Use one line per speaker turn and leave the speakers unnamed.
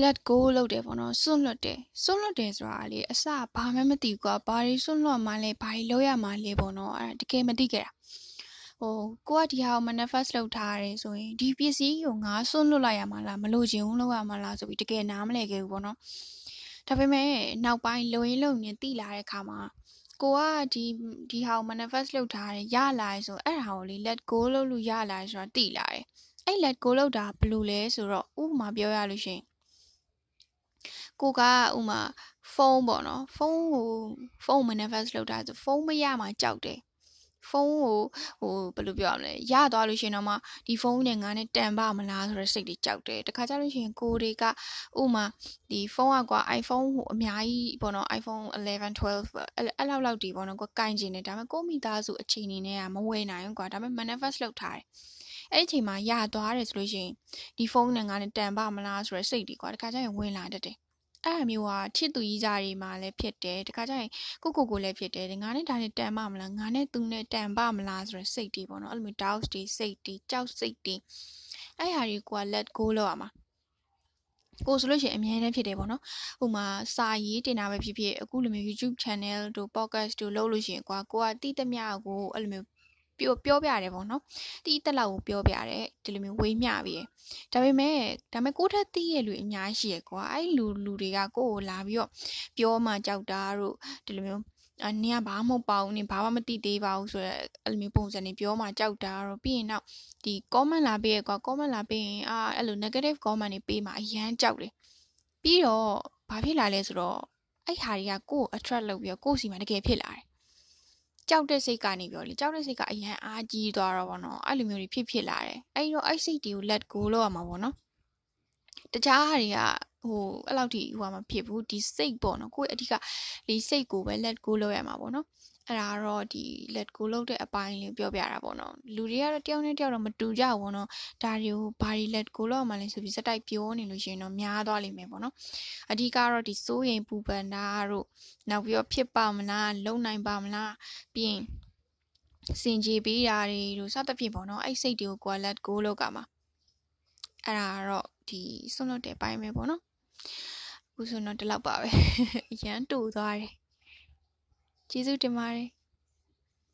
let go လုပ်တယ်ပေါ့နော်စွန့်လွတ်တယ်စွန့်လွတ်တယ်ဆိုတာလေအစဘာမှမသိကွာဘာတွေစွန့်လွတ်မှလဲဘာတွေလုပ်ရမှလဲပေါ့နော်အဲ့ဒါတကယ်မသိခဲ့တာဟိုကိုကဒီဟာကို manifest လုပ်ထားရတယ်ဆိုရင်ဒီပစ္စည်းကိုငါစွန့်လွတ်လိုက်ရမှာလားမလို့ချင်ဘူးလုပ်ရမှာလားဆိုပြီးတကယ်နားမလဲခဲ့ဘူးပေါ့နော်ဒါပေမဲ့နောက်ပိုင်းလုံရင်လုံရင်တိလာတဲ့ခါမှာကိုကဒီဒီဟာကို manifest လုပ်ထားတယ်ရလာရဆိုအဲ့ဒါကိုလေ let go လုပ်လို့ရလာဆိုတာတိလာတယ်အဲ့ let go လုပ်တာဘယ်လိုလဲဆိုတော့ဥပမာပြောရလို့ရှိရင် ကိုကဥမာဖုန်းပေါ့နော်ဖုန်းကိုဖုန်း manifest လုပ်တာဆိုဖုန်းမရမှကြောက်တယ်ဖုန်းကိုဟိုဘယ်လိုပြောရမလဲရသွားလို့ရှိရင်တော့မှဒီဖုန်းနဲ့ငါနဲ့တန်ပါမလားဆိုတော့စိတ်တွေကြောက်တယ်တခါကြလို့ရှိရင်ကိုတွေကဥမာဒီဖုန်းကကွာ iPhone ဟိုအများကြီးပေါ့နော် iPhone 11 12အဲ့အဲ့လောက်လောက်ဒီပေါ့နော်ကိုကင်ကျင်နေဒါပေမဲ့ကိုမိသားစုအချိန်နေနဲ့ကမဝယ်နိုင်ဘူးကွာဒါပေမဲ့ manifest လုပ်ထားတယ်အဲ့ဒီအချိန်မှာရသွားတယ်ဆိုလို့ရှိရင်ဒီဖုန်းနဲ့ငါနဲ့တန်ပါမလားဆိုတော့စိတ်တွေကွာတခါကျရင်ဝင်လာတတ်တယ် အဲ့အမျိုးကချစ်သူကြီးကြတွေမှာလည်းဖြစ်တယ်တခါကျရင်ကိုကိုကိုလည်းဖြစ်တယ်ငါနဲ့ဒါနဲ့တန်ပါမလားငါနဲ့သူနဲ့တန်ပါမလားဆိုရယ်စိတ်တွေပေါ့နော်အဲ့လိုမျိုး doubts တွေစိတ်တွေကြောက်စိတ်တွေအဲ့ဟာတွေကိုက let go လုပ်ရမှာကိုဆိုလို့ရှိရင်အမြဲတမ်းဖြစ်တယ်ပေါ့နော်။ဥမာစာရေးတင်တာပဲဖြစ်ဖြစ်အခုလိုမျိုး YouTube channel တို့ podcast တို့လုပ်လို့ရှိရင်ကွာကိုကတိတမျှကိုအဲ့လိုမျိုး ပြောပြောပြရတယ်ပေါ့နော်တီးတက်လောက်ကိုပြောပြရတယ်ဒီလိုမျိုးဝေးမျှပြီးရဒါပေမဲ့ဒါပေမဲ့ကိုထက်တီးရဲ့လူအများကြီးရကွာအဲ့လူလူတွေကကိုကိုလာပြီးတော့ပြောမှကြောက်တာတို့ဒီလိုမျိုးအနင်ကဘာမှမပေါ့နင်ဘာမှမသိသေးပါဘူးဆိုတော့အဲ့လိုမျိုးပုံစံနေပြောမှကြောက်တာတော့ပြီးရင်တော့ဒီ comment လာပေးရကွာ comment လာပေးရင်အာအဲ့လို negative comment တွေပေးမှအရန်ကြောက်တယ်ပြီးတော့ဘာဖြစ်လာလဲဆိုတော့အဲ့ဟာတွေကကိုကို attract လုပ်ပြီးတော့ကိုစီမှာတကယ်ဖြစ်လာတယ် ကြောက်တဲ့စိတ်ကနေပြောလေကြောက်တဲ့စိတ်ကအရန်အားကြီးသွားတော့ဗောနော်အဲ့လိုမျိုးတွေဖြစ်ဖြစ်လာတယ်အဲ့တော့အဲ့စိတ်တွေကို let go လုပ်ရမှာဗောနော်တခြားဟာတွေက ဟိုအဲ့လောက်ထိဟိုမှာမဖြစ်ဘူးဒီစိတ်ပေါ့နော်ကိုယ့်အဓိကဒီစိတ်ကိုပဲ let go လုပ်ရမှာပေါ့နော်အဲ့ဒါတော့ဒီ let go လုပ်တဲ့အပိုင်းလေးပြောပြတာပေါ့နော်လူတွေကတော့တယောက်နဲ့တယောက်တော့မတူကြဘူးပေါ့နော်ဒါတွေကိုဘာတွေ let go လုပ်မှလဲဆိုပြီးစက်တိုက်ပြောနေလို့ရှိရင်တော့များသွားလိမ့်မယ်ပေါ့နော်အဓိကတော့ဒီစိုးရိမ်ပူပန်တာတို့နောက်ပြီးတော့ဖြစ်ပါမလားလုံနိုင်ပါမလားပြီးရင်စင်ကြေပေးတာတွေတို့စသဖြင့်ပေါ့နော်အဲ့စိတ်တွေကိုကိုယ် let go လုပ်ကမှာအဲ့ဒါကတော့ဒီဆွလွတ်တဲ့ပိုင်းပဲပေါ့နော် အခုဆိုတော့ဒီလောက်ပါပဲအရန်တူသွားတယ်ကျေးဇူးတင်ပါတယ်